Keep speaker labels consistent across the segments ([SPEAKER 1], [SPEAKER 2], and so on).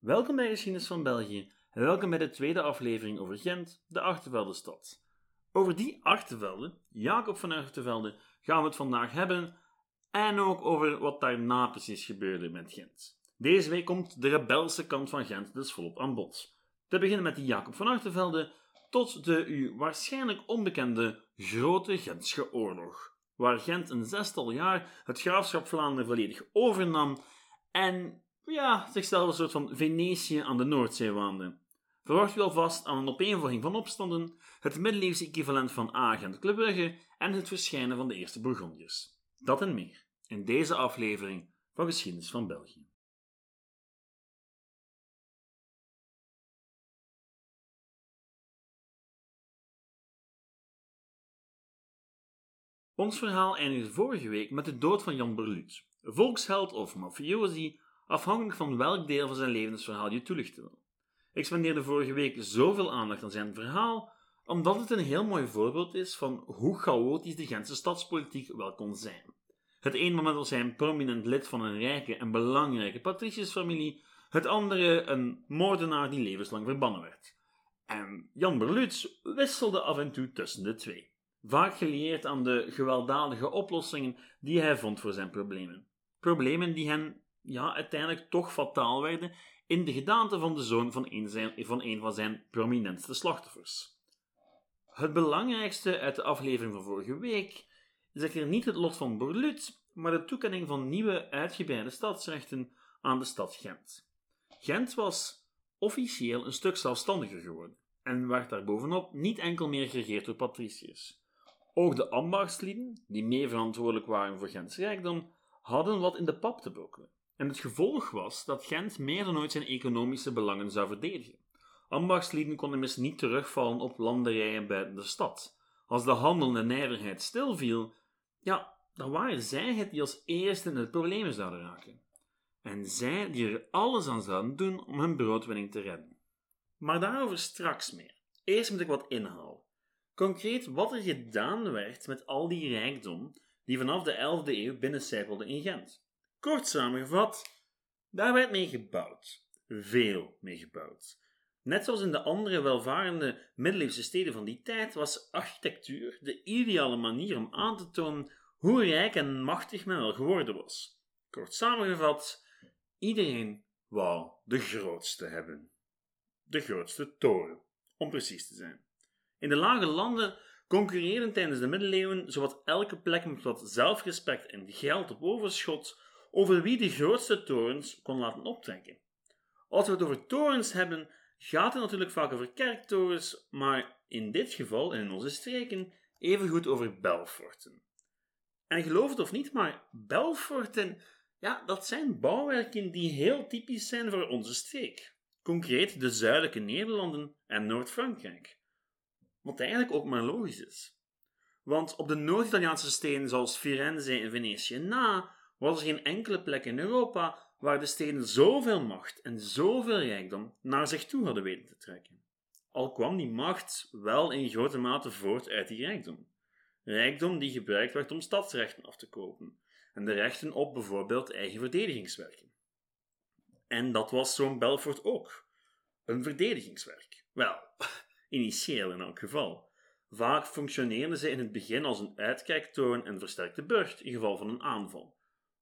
[SPEAKER 1] Welkom bij Geschiedenis van België en welkom bij de tweede aflevering over Gent, de Achterveldenstad. Over die Achtervelde, Jacob van Achtervelde, gaan we het vandaag hebben en ook over wat daarna precies gebeurde met Gent. Deze week komt de rebelse kant van Gent dus volop aan bod. Te beginnen met die Jacob van Achtervelde tot de u waarschijnlijk onbekende Grote Gentse Oorlog, waar Gent een zestal jaar het graafschap Vlaanderen volledig overnam en ja, zichzelf een soort van Venetië aan de Noordzee waande. Verwacht u alvast aan een opeenvolging van opstanden, het middeleeuwse equivalent van Agent Club Brugge en het verschijnen van de eerste Bourgondiërs. Dat en meer in deze aflevering van Geschiedenis van België. Ons verhaal eindigde vorige week met de dood van Jan Berlut, volksheld of mafiosi, afhankelijk van welk deel van zijn levensverhaal je toelichten wil. Ik spendeerde vorige week zoveel aandacht aan zijn verhaal, omdat het een heel mooi voorbeeld is van hoe chaotisch de Gentse stadspolitiek wel kon zijn. Het ene moment was hij een prominent lid van een rijke en belangrijke patriciërsfamilie, het andere een moordenaar die levenslang verbannen werd. En Jan Berlutz wisselde af en toe tussen de twee vaak gelieerd aan de gewelddadige oplossingen die hij vond voor zijn problemen. Problemen die hen ja, uiteindelijk toch fataal werden in de gedaante van de zoon van een, zijn, van, een van zijn prominentste slachtoffers. Het belangrijkste uit de aflevering van vorige week is echter niet het lot van Borlut, maar de toekenning van nieuwe uitgebreide stadsrechten aan de stad Gent. Gent was officieel een stuk zelfstandiger geworden en werd daarbovenop niet enkel meer geregeerd door patriciërs. Ook de ambachtslieden, die mee verantwoordelijk waren voor Gents rijkdom, hadden wat in de pap te brokkelen. En het gevolg was dat Gent meer dan ooit zijn economische belangen zou verdedigen. Ambachtslieden konden immers niet terugvallen op landerijen buiten de stad. Als de handel en nijverheid stilviel, ja, dan waren zij het die als eerste in het probleem zouden raken. En zij die er alles aan zouden doen om hun broodwinning te redden. Maar daarover straks meer. Eerst moet ik wat inhalen. Concreet wat er gedaan werd met al die rijkdom die vanaf de 11e eeuw binnencijpelde in Gent. Kort samengevat, daar werd mee gebouwd. Veel mee gebouwd. Net zoals in de andere welvarende middeleeuwse steden van die tijd was architectuur de ideale manier om aan te tonen hoe rijk en machtig men wel geworden was. Kort samengevat, iedereen wou de grootste hebben. De grootste toren, om precies te zijn. In de lage landen concurreerden tijdens de middeleeuwen zowat elke plek met wat zelfrespect en geld op overschot over wie de grootste torens kon laten optrekken. Als we het over torens hebben, gaat het natuurlijk vaak over kerktorens, maar in dit geval en in onze streken evengoed over belforten. En geloof het of niet, maar belforten, ja, dat zijn bouwwerken die heel typisch zijn voor onze streek. Concreet de zuidelijke Nederlanden en Noord-Frankrijk. Wat eigenlijk ook maar logisch is. Want op de Noord-Italiaanse steden zoals Firenze en Venetië na was er geen enkele plek in Europa waar de steden zoveel macht en zoveel rijkdom naar zich toe hadden weten te trekken. Al kwam die macht wel in grote mate voort uit die rijkdom. Rijkdom die gebruikt werd om stadsrechten af te kopen en de rechten op bijvoorbeeld eigen verdedigingswerken. En dat was zo'n Belfort ook. Een verdedigingswerk. Wel, initieel in elk geval. Vaak functioneerden ze in het begin als een uitkijktoren en versterkte burcht in geval van een aanval.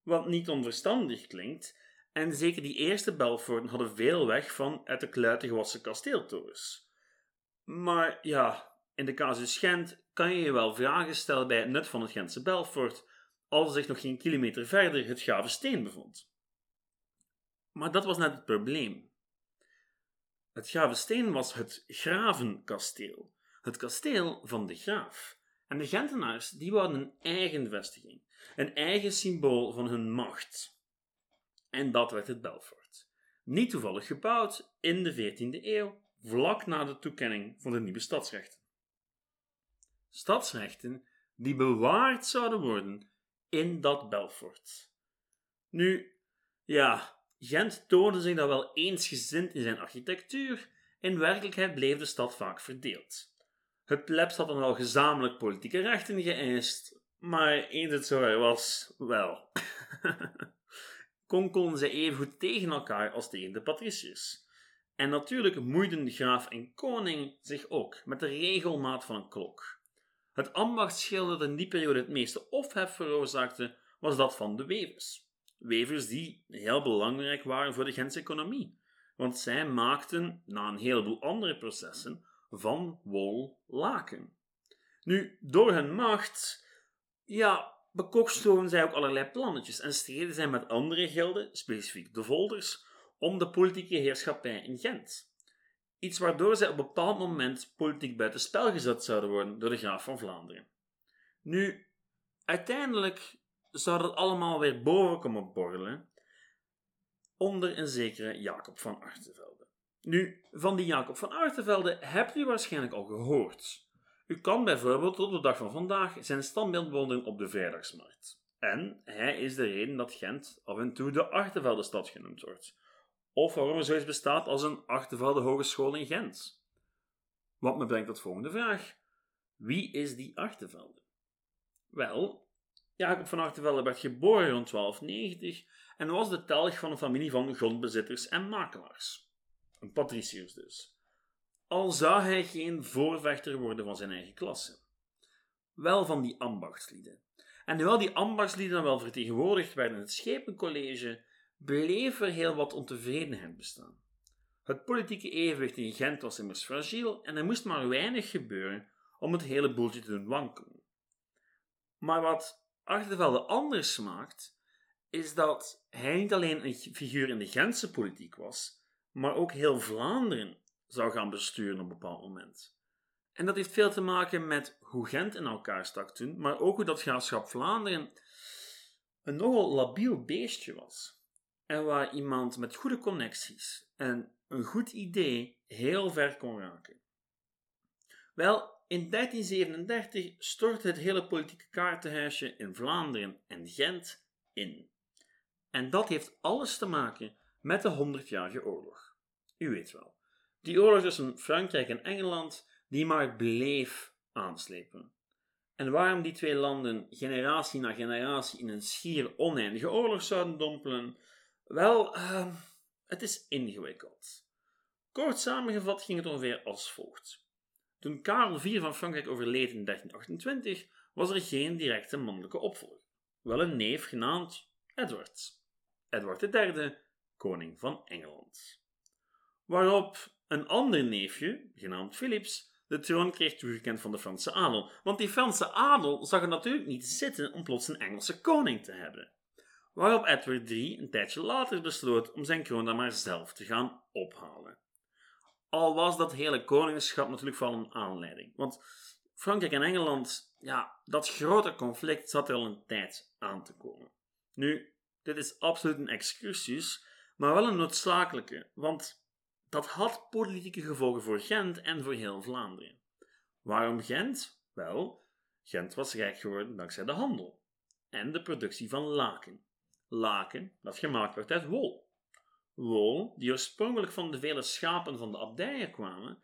[SPEAKER 1] Wat niet onverstandig klinkt, en zeker die eerste Belforten hadden veel weg van uit de kluiten gewassen kasteeltorens. Maar ja, in de casus Gent kan je je wel vragen stellen bij het nut van het Gentse Belfort, als zich nog geen kilometer verder het Gave Steen bevond. Maar dat was net het probleem. Het Gravensteen was het gravenkasteel, het kasteel van de graaf. En de Gentenaars die wouden een eigen vestiging, een eigen symbool van hun macht. En dat werd het Belfort. Niet toevallig gebouwd in de 14e eeuw, vlak na de toekenning van de nieuwe stadsrechten. Stadsrechten die bewaard zouden worden in dat Belfort. Nu, ja, Gent toonde zich dan wel eensgezind in zijn architectuur, in werkelijkheid bleef de stad vaak verdeeld. Het plebs had dan wel gezamenlijk politieke rechten geëist, maar zover was, wel. konkelden zij evengoed tegen elkaar als tegen de patriciërs. En natuurlijk moeiden graaf en koning zich ook met de regelmaat van een klok. Het ambachtsschil dat in die periode het meeste ophef veroorzaakte, was dat van de wevers. Wevers die heel belangrijk waren voor de Gentse economie, want zij maakten, na een heleboel andere processen, van wol laken. Nu, door hun macht, ja, bekokstoven zij ook allerlei plannetjes en streden zij met andere gelden, specifiek de Volders, om de politieke heerschappij in Gent. Iets waardoor zij op een bepaald moment politiek buitenspel gezet zouden worden door de graaf van Vlaanderen. Nu, uiteindelijk zou dat allemaal weer boven komen borrelen onder een zekere Jacob van Artevelde. Nu, van die Jacob van Artevelde hebt u waarschijnlijk al gehoord. U kan bijvoorbeeld tot de dag van vandaag zijn standbeeld bewonderen op de Vrijdagsmarkt. En hij is de reden dat Gent af en toe de Artevelde-stad genoemd wordt. Of waarom er zoiets bestaat als een Artevelde Hogeschool in Gent. Wat me brengt tot volgende vraag. Wie is die Artevelde? Wel, Jacob van Artevelde werd geboren rond 1290 en was de telg van een familie van grondbezitters en makelaars. Een patriciërs dus al zou hij geen voorvechter worden van zijn eigen klasse. Wel van die ambachtslieden. En hoewel die ambachtslieden dan wel vertegenwoordigd werden in het schepencollege, bleef er heel wat ontevredenheid bestaan. Het politieke evenwicht in Gent was immers fragiel en er moest maar weinig gebeuren om het hele boeltje te doen wankelen. Maar wat Achtervelde anders maakt, is dat hij niet alleen een figuur in de Gentse politiek was, maar ook heel Vlaanderen zou gaan besturen op een bepaald moment. En dat heeft veel te maken met hoe Gent in elkaar stak toen, maar ook hoe dat graafschap Vlaanderen een nogal labiel beestje was. En waar iemand met goede connecties en een goed idee heel ver kon raken. Wel, in 1337 stortte het hele politieke kaartenhuisje in Vlaanderen en Gent in. En dat heeft alles te maken met de Honderdjarige Oorlog. U weet wel. Die oorlog tussen Frankrijk en Engeland, die maar bleef aanslepen. En waarom die twee landen generatie na generatie in een schier oneindige oorlog zouden dompelen? Wel, uh, het is ingewikkeld. Kort samengevat ging het ongeveer als volgt. Toen Karel IV van Frankrijk overleed in 1328, was er geen directe mannelijke opvolger. Wel een neef genaamd Edward. Edward III, koning van Engeland. Waarop een ander neefje, genaamd Philips, de troon kreeg toegekend van de Franse adel. Want die Franse adel zag er natuurlijk niet zitten om plots een Engelse koning te hebben. Waarop Edward III een tijdje later besloot om zijn kroon dan maar zelf te gaan ophalen. Al was dat hele koningschap natuurlijk van een aanleiding. Want Frankrijk en Engeland, ja, dat grote conflict zat er al een tijd aan te komen. Nu, dit is absoluut een excursus, maar wel een noodzakelijke, want dat had politieke gevolgen voor Gent en voor heel Vlaanderen. Waarom Gent? Wel, Gent was rijk geworden dankzij de handel en de productie van laken. Laken dat gemaakt werd uit wol. Wol die oorspronkelijk van de vele schapen van de abdijen kwamen,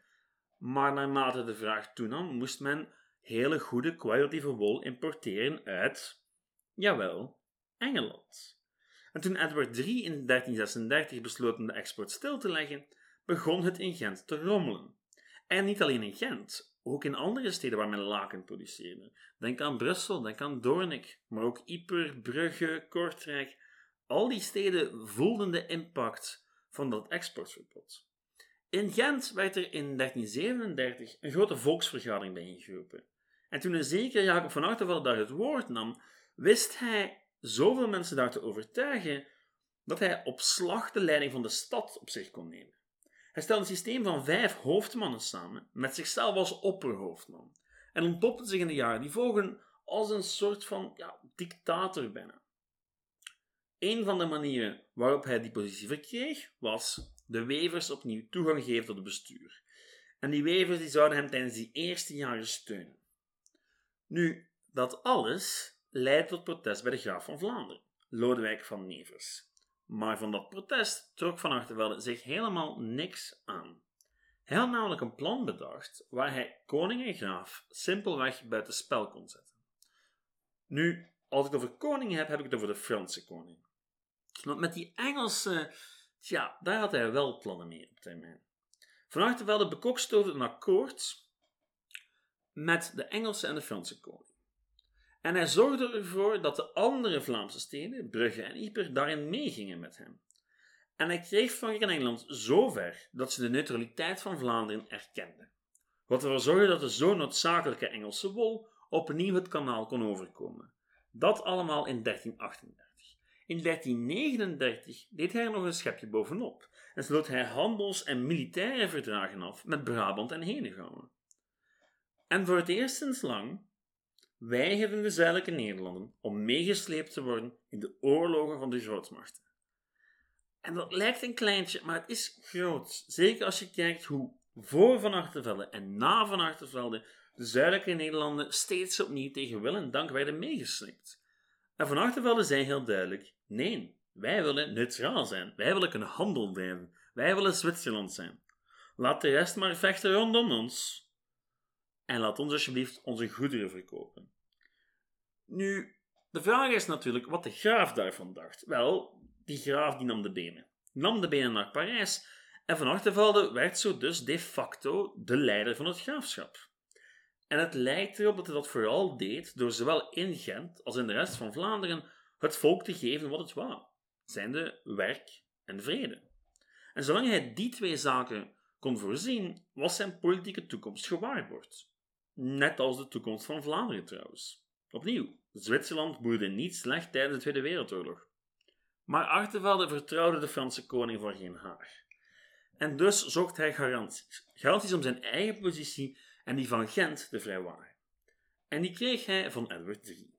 [SPEAKER 1] maar naarmate de vraag toenam, moest men hele goede kwalitatieve wol importeren uit, jawel, Engeland. En toen Edward III in 1336 besloot om de export stil te leggen, begon het in Gent te rommelen. En niet alleen in Gent, ook in andere steden waar men laken produceerde. Denk aan Brussel, denk aan Doornik, maar ook Yper, Brugge, Kortrijk. Al die steden voelden de impact van dat exportverbod. In Gent werd er in 1337 een grote volksvergadering bijeengeroepen. En toen een zekere Jacob van Artevelde daar het woord nam, wist hij zoveel mensen daar te overtuigen dat hij op slag de leiding van de stad op zich kon nemen. Hij stelde een systeem van vijf hoofdmannen samen, met zichzelf als opperhoofdman, en ontpopte zich in de jaren die volgen als een soort van ja, dictator bijna. Een van de manieren waarop hij die positie verkreeg, was de wevers opnieuw toegang geven tot het bestuur. En die wevers die zouden hem tijdens die eerste jaren steunen. Nu, dat alles leidt tot protest bij de graaf van Vlaanderen, Lodewijk van Nevers. Maar van dat protest trok Van Achtervelde zich helemaal niks aan. Hij had namelijk een plan bedacht waar hij koning en graaf simpelweg buiten spel kon zetten. Nu, als ik het over koning heb, heb ik het over de Franse koning. Want met die Engelsen, tja, daar had hij wel plannen mee op termijn. Van Artevelde bekokstoofde een akkoord met de Engelse en de Franse koning. En hij zorgde ervoor dat de andere Vlaamse steden, Brugge en Yper, daarin meegingen met hem. En hij kreeg Frankrijk en Engeland zo ver dat ze de neutraliteit van Vlaanderen erkenden. Wat ervoor zorgde dat de zo noodzakelijke Engelse wol opnieuw het kanaal kon overkomen. Dat allemaal in 1338. In 1339 deed hij er nog een schepje bovenop en sloot hij handels- en militaire verdragen af met Brabant en Henegouwen. En voor het eerst sinds lang weigerden de zuidelijke Nederlanden om meegesleept te worden in de oorlogen van de grootmachten. En dat lijkt een kleintje, maar het is groot. Zeker als je kijkt hoe voor Van Artevelde en na Van Artevelde de zuidelijke Nederlanden steeds opnieuw tegen wil en dank werden meegesleept. En Van Artevelde zei heel duidelijk: nee, wij willen neutraal zijn. Wij willen kunnen handel drijven. Wij willen Zwitserland zijn. Laat de rest maar vechten rondom ons. En laat ons alsjeblieft onze goederen verkopen. Nu, de vraag is natuurlijk wat de graaf daarvan dacht. Wel, die graaf die nam de benen. Nam de benen naar Parijs en Van Artevelde werd zo dus de facto de leider van het graafschap. En het lijkt erop dat hij dat vooral deed door zowel in Gent als in de rest van Vlaanderen het volk te geven wat het wou, zijnde werk en vrede. En zolang hij die twee zaken kon voorzien, was zijn politieke toekomst gewaarborgd. Net als de toekomst van Vlaanderen trouwens. Opnieuw, Zwitserland boerde niet slecht tijdens de Tweede Wereldoorlog. Maar Artevelde vertrouwde de Franse koning voor geen haar. En dus zocht hij garanties. Garanties om zijn eigen positie en die van Gent te vrijwaren. En die kreeg hij van Edward III.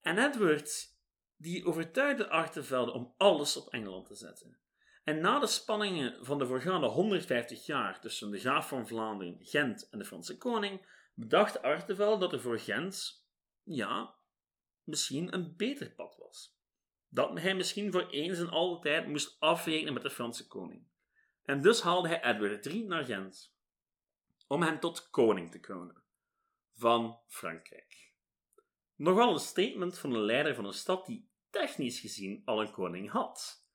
[SPEAKER 1] En Edward die overtuigde Artevelde om alles op Engeland te zetten. En na de spanningen van de voorgaande 150 jaar tussen de graaf van Vlaanderen, Gent en de Franse koning, bedacht Artevelde dat er voor Gent, ja, misschien een beter pad was. Dat hij misschien voor eens en altijd moest afrekenen met de Franse koning. En dus haalde hij Edward III naar Gent, om hem tot koning te kronen van Frankrijk. Nogal een statement van een leider van een stad die technisch gezien al een koning had.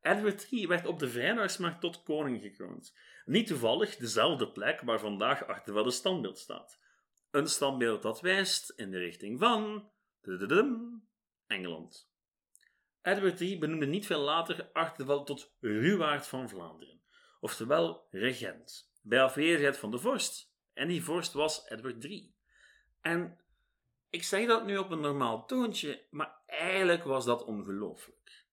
[SPEAKER 1] Edward III werd op de Vrijdagsmarkt tot koning gekroond. Niet toevallig dezelfde plek waar vandaag Artevelde standbeeld staat. Een standbeeld dat wijst in de richting van... Engeland. Edward III benoemde niet veel later Artevelde tot ruwaard van Vlaanderen, oftewel regent, bij afwezigheid van de vorst. En die vorst was Edward III. En ik zeg dat nu op een normaal toontje, maar eigenlijk was dat ongelooflijk.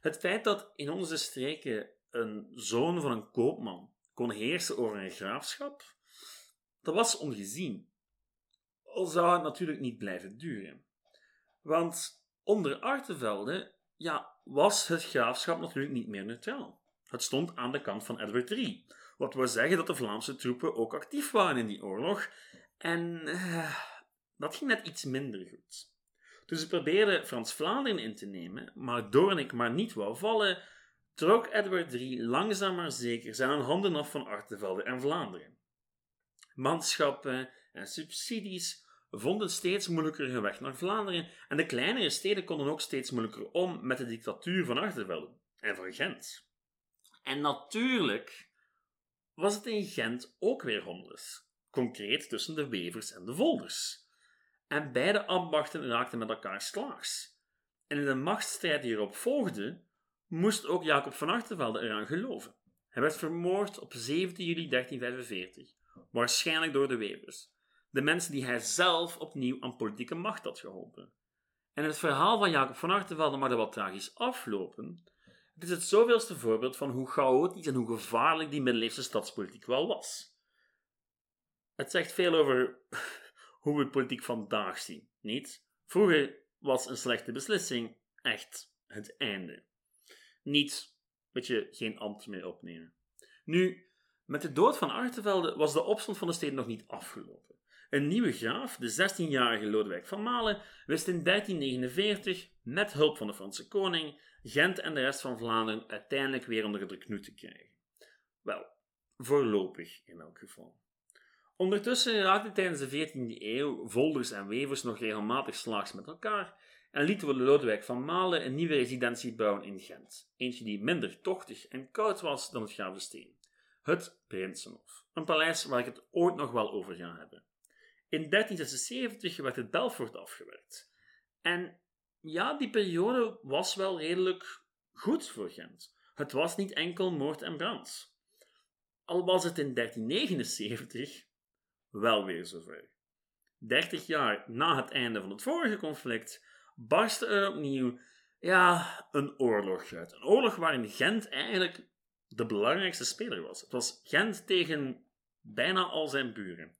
[SPEAKER 1] Het feit dat in onze streken een zoon van een koopman kon heersen over een graafschap, dat was ongezien. Al zou het natuurlijk niet blijven duren. Want onder Artevelde ja, was het graafschap natuurlijk niet meer neutraal. Het stond aan de kant van Edward III. Wat wil zeggen dat de Vlaamse troepen ook actief waren in die oorlog. En uh, dat ging net iets minder goed. Toen ze probeerden Frans-Vlaanderen in te nemen, maar Doornik maar niet wou vallen, trok Edward III langzaam maar zeker zijn handen af van Artevelde en Vlaanderen. Manschappen en subsidies vonden steeds moeilijker hun weg naar Vlaanderen en de kleinere steden konden ook steeds moeilijker om met de dictatuur van Artevelde en van Gent. En natuurlijk was het in Gent ook weer honders, concreet tussen de Wevers en de Volders en beide ambachten raakten met elkaar slaags. En in de machtsstrijd die erop volgde, moest ook Jacob van Artevelde eraan geloven. Hij werd vermoord op 17 juli 1345, waarschijnlijk door de Wevers, de mensen die hij zelf opnieuw aan politieke macht had geholpen. En het verhaal van Jacob van Artevelde mag er wat tragisch aflopen. Het is het zoveelste voorbeeld van hoe chaotisch en hoe gevaarlijk die middeleeuwse stadspolitiek wel was. Het zegt veel over hoe we politiek vandaag zien, niet? Vroeger was een slechte beslissing echt het einde. Niet dat je geen ambt meer opnemen. Nu, met de dood van Artevelde was de opstand van de steden nog niet afgelopen. Een nieuwe graaf, de 16-jarige Lodewijk van Malen, wist in 1349, met hulp van de Franse koning, Gent en de rest van Vlaanderen uiteindelijk weer onder de knoet te krijgen. Wel, voorlopig in elk geval. Ondertussen raakten tijdens de 14e eeuw Volders en Wevers nog regelmatig slaags met elkaar en lieten we Lodewijk van Malen een nieuwe residentie bouwen in Gent. Eentje die minder tochtig en koud was dan het Gravensteen. Het Prinsenhof. Een paleis waar ik het ooit nog wel over ga hebben. In 1376 werd het Belfort afgewerkt. En ja, die periode was wel redelijk goed voor Gent. Het was niet enkel moord en brand. Al was het in 1379 wel weer zover. Dertig jaar na het einde van het vorige conflict barstte er opnieuw ja, een oorlog uit. Een oorlog waarin Gent eigenlijk de belangrijkste speler was. Het was Gent tegen bijna al zijn buren.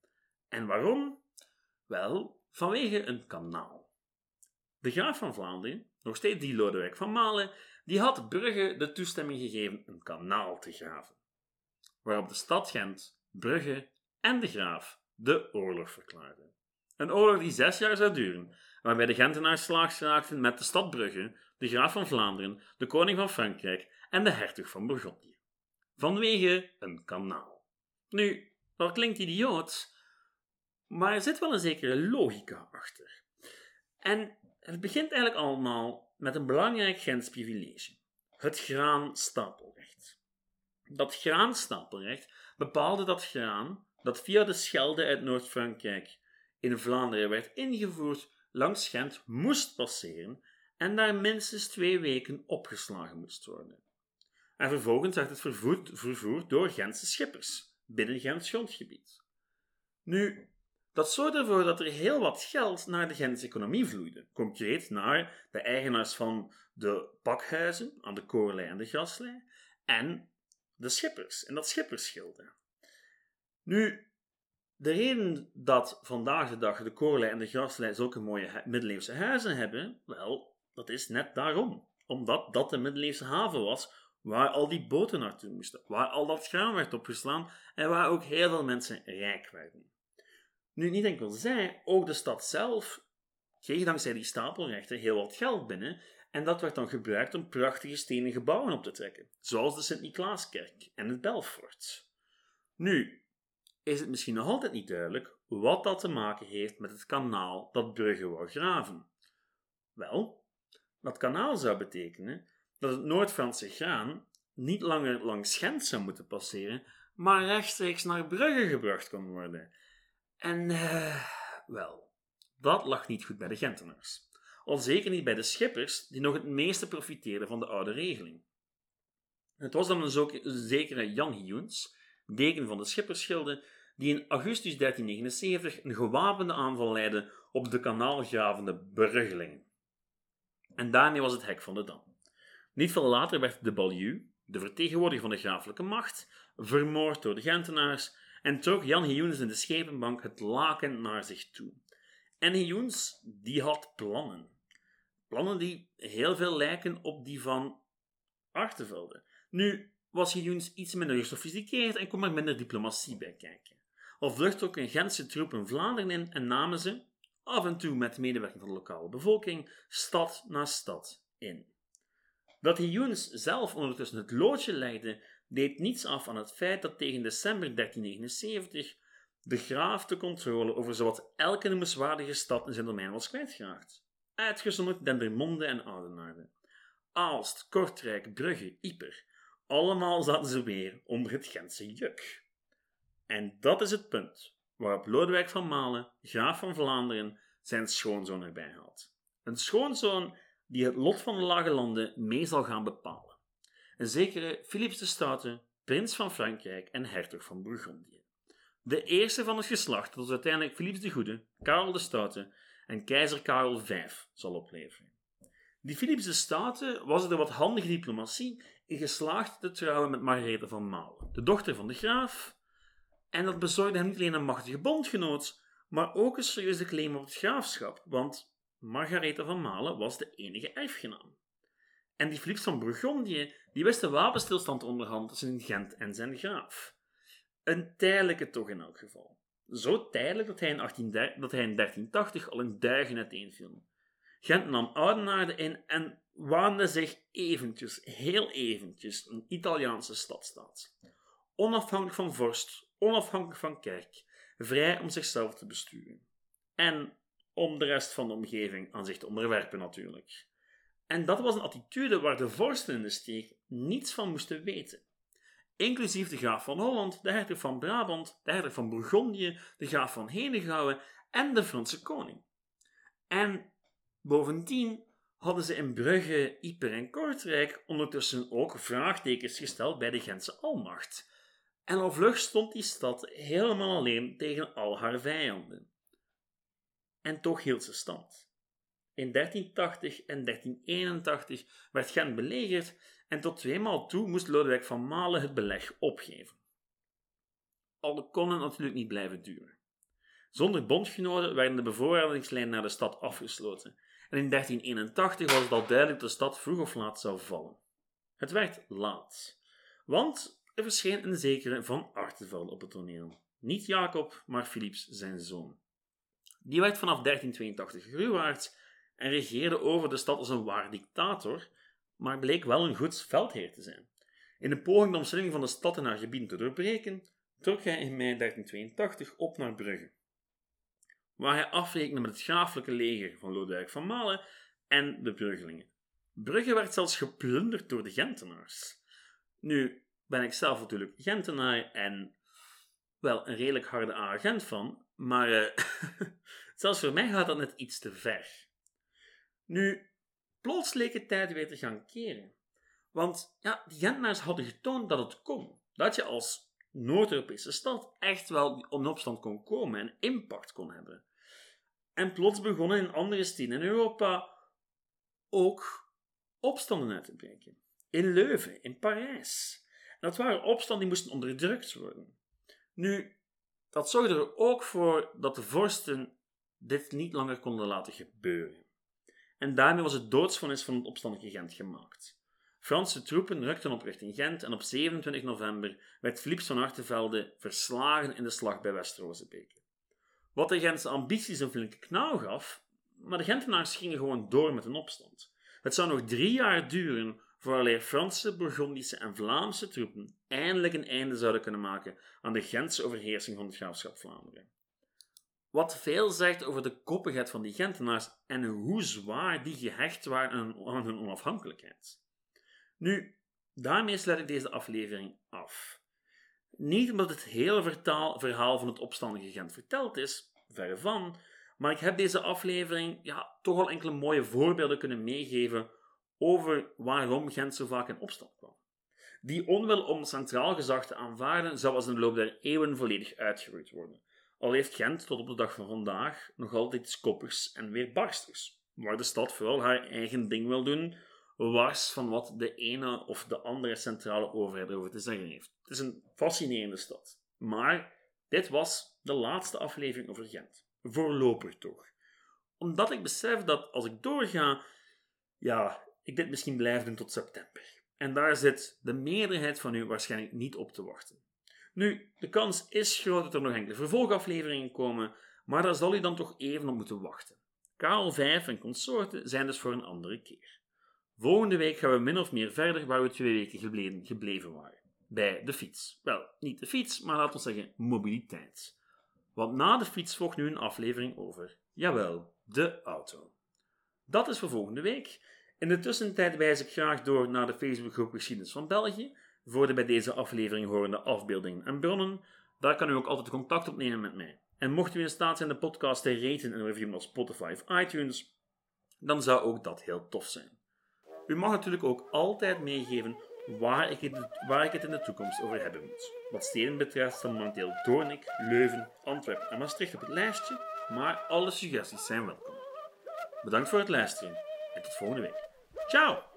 [SPEAKER 1] En waarom? Wel, vanwege een kanaal. De graaf van Vlaanderen, nog steeds die Lodewijk van Malen, die had Brugge de toestemming gegeven een kanaal te graven. Waarop de stad Gent, Brugge en de graaf de oorlog verklaarden. Een oorlog die zes jaar zou duren, waarbij de Gentenaars slaags raakten met de stad Brugge, de graaf van Vlaanderen, de koning van Frankrijk en de hertog van Bourgondië. Vanwege een kanaal. Nu, dat klinkt idioot, maar er zit wel een zekere logica achter. En het begint eigenlijk allemaal met een belangrijk Gens privilege: het graanstapelrecht. Dat graanstapelrecht bepaalde dat graan dat via de Schelde uit Noord-Frankrijk in Vlaanderen werd ingevoerd langs Gent moest passeren en daar minstens twee weken opgeslagen moest worden. En vervolgens werd het vervoerd, vervoerd door Gentse schippers binnen Gents grondgebied. Nu, dat zorgde ervoor dat er heel wat geld naar de Gentse economie vloeide, concreet naar de eigenaars van de pakhuizen aan de Koorlei en de Graslei en de schippers en dat schippersschilder. Nu, de reden dat vandaag de dag de Koorlei en de Graslei zulke mooie middeleeuwse huizen hebben, wel, dat is net daarom. Omdat dat de middeleeuwse haven was waar al die boten naartoe moesten, waar al dat graan werd opgeslaan en waar ook heel veel mensen rijk werden. Nu, niet enkel zij, ook de stad zelf kreeg dankzij die stapelrechten heel wat geld binnen en dat werd dan gebruikt om prachtige stenen gebouwen op te trekken, zoals de Sint-Niklaaskerk en het Belfort. Nu, is het misschien nog altijd niet duidelijk wat dat te maken heeft met het kanaal dat Brugge wou graven. Wel, dat kanaal zou betekenen dat het Noord-Franse graan niet langer langs Gent zou moeten passeren, maar rechtstreeks naar Brugge gebracht kon worden. En, uh, wel, dat lag niet goed bij de Gentenaars. Al zeker niet bij de schippers, die nog het meeste profiteerden van de oude regeling. Het was dan een zekere Jan Hioens, deken van de schippersschilden, die in augustus 1379 een gewapende aanval leidde op de kanaalgravende Bruggelingen. En daarmee was het hek van de dam. Niet veel later werd de Balju, de vertegenwoordiger van de graaflijke macht, vermoord door de Gentenaars en trok Jan Hioens in de schepenbank het laken naar zich toe. En Hioens, die had plannen. Plannen die heel veel lijken op die van Artevelde. Nu was Hioens iets minder gesofisticeerd en kon er minder diplomatie bij kijken of vlucht een Gentse troep in Vlaanderen in en namen ze, af en toe met medewerking van de lokale bevolking, stad na stad in. Dat Hioens zelf ondertussen het loodje legde, deed niets af aan het feit dat tegen december 1379 de graaf de controle over zowat elke noemenswaardige stad in zijn domein was kwijtgeraakt. Uitgezonderd Dendermonde en Oudenaarde. Aalst, Kortrijk, Brugge, Ieper. Allemaal zaten ze weer onder het Gentse juk. En dat is het punt waarop Lodewijk van Malen, graaf van Vlaanderen, zijn schoonzoon erbij haalt. Een schoonzoon die het lot van de Lage Landen mee zal gaan bepalen. Een zekere Philips de Stoute, prins van Frankrijk en hertog van Bourgondië. De eerste van het geslacht dat uiteindelijk Philips de Goede, Karel de Stoute en keizer Karel V zal opleveren. Die Philips de Stoute was er door wat handige diplomatie in geslaagd te trouwen met Margarethe van Malen, de dochter van de graaf en dat bezorgde hem niet alleen een machtige bondgenoot, maar ook een serieuze claim op het graafschap, want Margaretha van Malen was de enige erfgenaam. En die Philips van Bourgondië die wist de wapenstilstand onderhand tussen Gent en zijn graaf. Een tijdelijke toch in elk geval. Zo tijdelijk dat hij in, 18, dat hij in 1380 al in duigen uiteenviel. Gent nam Oudenaarde in en waande zich eventjes, heel eventjes, een Italiaanse stadstaat. Onafhankelijk van vorst, onafhankelijk van kerk, vrij om zichzelf te besturen. En om de rest van de omgeving aan zich te onderwerpen natuurlijk. En dat was een attitude waar de vorsten in de streek niets van moesten weten. Inclusief de graaf van Holland, de hertog van Brabant, de hertog van Bourgondië, de graaf van Henegouwen en de Franse koning. En bovendien hadden ze in Brugge, Yper en Kortrijk ondertussen ook vraagtekens gesteld bij de Gentse almacht. En al vlug stond die stad helemaal alleen tegen al haar vijanden. En toch hield ze stand. In 1380 en 1381 werd Gent belegerd en tot tweemaal toe moest Lodewijk van Malen het beleg opgeven. Al kon het natuurlijk niet blijven duren. Zonder bondgenoten werden de bevoorradingslijnen naar de stad afgesloten en in 1381 was het al duidelijk dat de stad vroeg of laat zou vallen. Het werd laat, want er verscheen een zekere Van Artevelde op het toneel. Niet Jacob, maar Philips zijn zoon. Die werd vanaf 1382 gruwaard en regeerde over de stad als een waar dictator, maar bleek wel een goed veldheer te zijn. In de poging de omstelling van de stad en haar gebieden te doorbreken, trok hij in mei 1382 op naar Brugge, waar hij afrekende met het graaflijke leger van Lodewijk van Malen en de Bruggelingen. Brugge werd zelfs geplunderd door de Gentenaars. Nu ben ik zelf natuurlijk Gentenaar en wel een redelijk harde agent van, maar uh, zelfs voor mij gaat dat net iets te ver. Nu, plots leek het tijd weer te gaan keren. Want ja, die Gentenaars hadden getoond dat het kon. Dat je als Noord-Europese stad echt wel in opstand kon komen en impact kon hebben. En plots begonnen in andere steden in Europa ook opstanden uit te breken. In Leuven, in Parijs. Dat waren opstanden die moesten onderdrukt worden. Nu, dat zorgde er ook voor dat de vorsten dit niet langer konden laten gebeuren en daarmee was het doodsvonnis van het opstandige Gent gemaakt. Franse troepen rukten op richting Gent en op 27 november werd Philips van Artevelde verslagen in de slag bij West-Rozebeke. Wat de Gentse ambities een flinke knauw gaf, maar de Gentenaars gingen gewoon door met een opstand. Het zou nog drie jaar duren vooraleer Franse, Burgondische en Vlaamse troepen eindelijk een einde zouden kunnen maken aan de Gentse overheersing van het graafschap Vlaanderen. Wat veel zegt over de koppigheid van die Gentenaars en hoe zwaar die gehecht waren aan hun onafhankelijkheid. Nu, daarmee sluit ik deze aflevering af. Niet omdat het hele verhaal van het opstandige Gent verteld is, verre van, maar ik heb deze aflevering ja, toch al enkele mooie voorbeelden kunnen meegeven over waarom Gent zo vaak in opstand kwam. Die onwil om centraal gezag te aanvaarden zou als in de loop der eeuwen volledig uitgeroeid worden. Al heeft Gent tot op de dag van vandaag nog altijd koppigs en weerbarstigs, waar de stad vooral haar eigen ding wil doen, wars van wat de ene of de andere centrale overheid over te zeggen heeft. Het is een fascinerende stad. Maar dit was de laatste aflevering over Gent. Voorlopig toch. Omdat ik besef dat als ik doorga, ja, ik dit misschien blijf doen tot september. En daar zit de meerderheid van u waarschijnlijk niet op te wachten. Nu, de kans is groot dat er nog enkele vervolgafleveringen komen, maar daar zal u dan toch even op moeten wachten. Karel 5 en consorten zijn dus voor een andere keer. Volgende week gaan we min of meer verder waar we twee weken gebleven, gebleven waren. Bij de fiets. Wel, niet de fiets, maar laten we zeggen mobiliteit. Want na de fiets volgt nu een aflevering over, jawel, de auto. Dat is voor volgende week. In de tussentijd wijs ik graag door naar de Facebookgroep Geschiedenis van België, voor de bij deze aflevering horende afbeeldingen en bronnen. Daar kan u ook altijd contact opnemen met mij. En mocht u in staat zijn de podcast te raten en reviewen op Spotify of iTunes, dan zou ook dat heel tof zijn. U mag natuurlijk ook altijd meegeven waar ik, het, waar ik het in de toekomst over hebben moet. Wat steden betreft staan momenteel Doornik, Leuven, Antwerpen en Maastricht op het lijstje, maar alle suggesties zijn welkom. Bedankt voor het luisteren en tot volgende week. Ciao!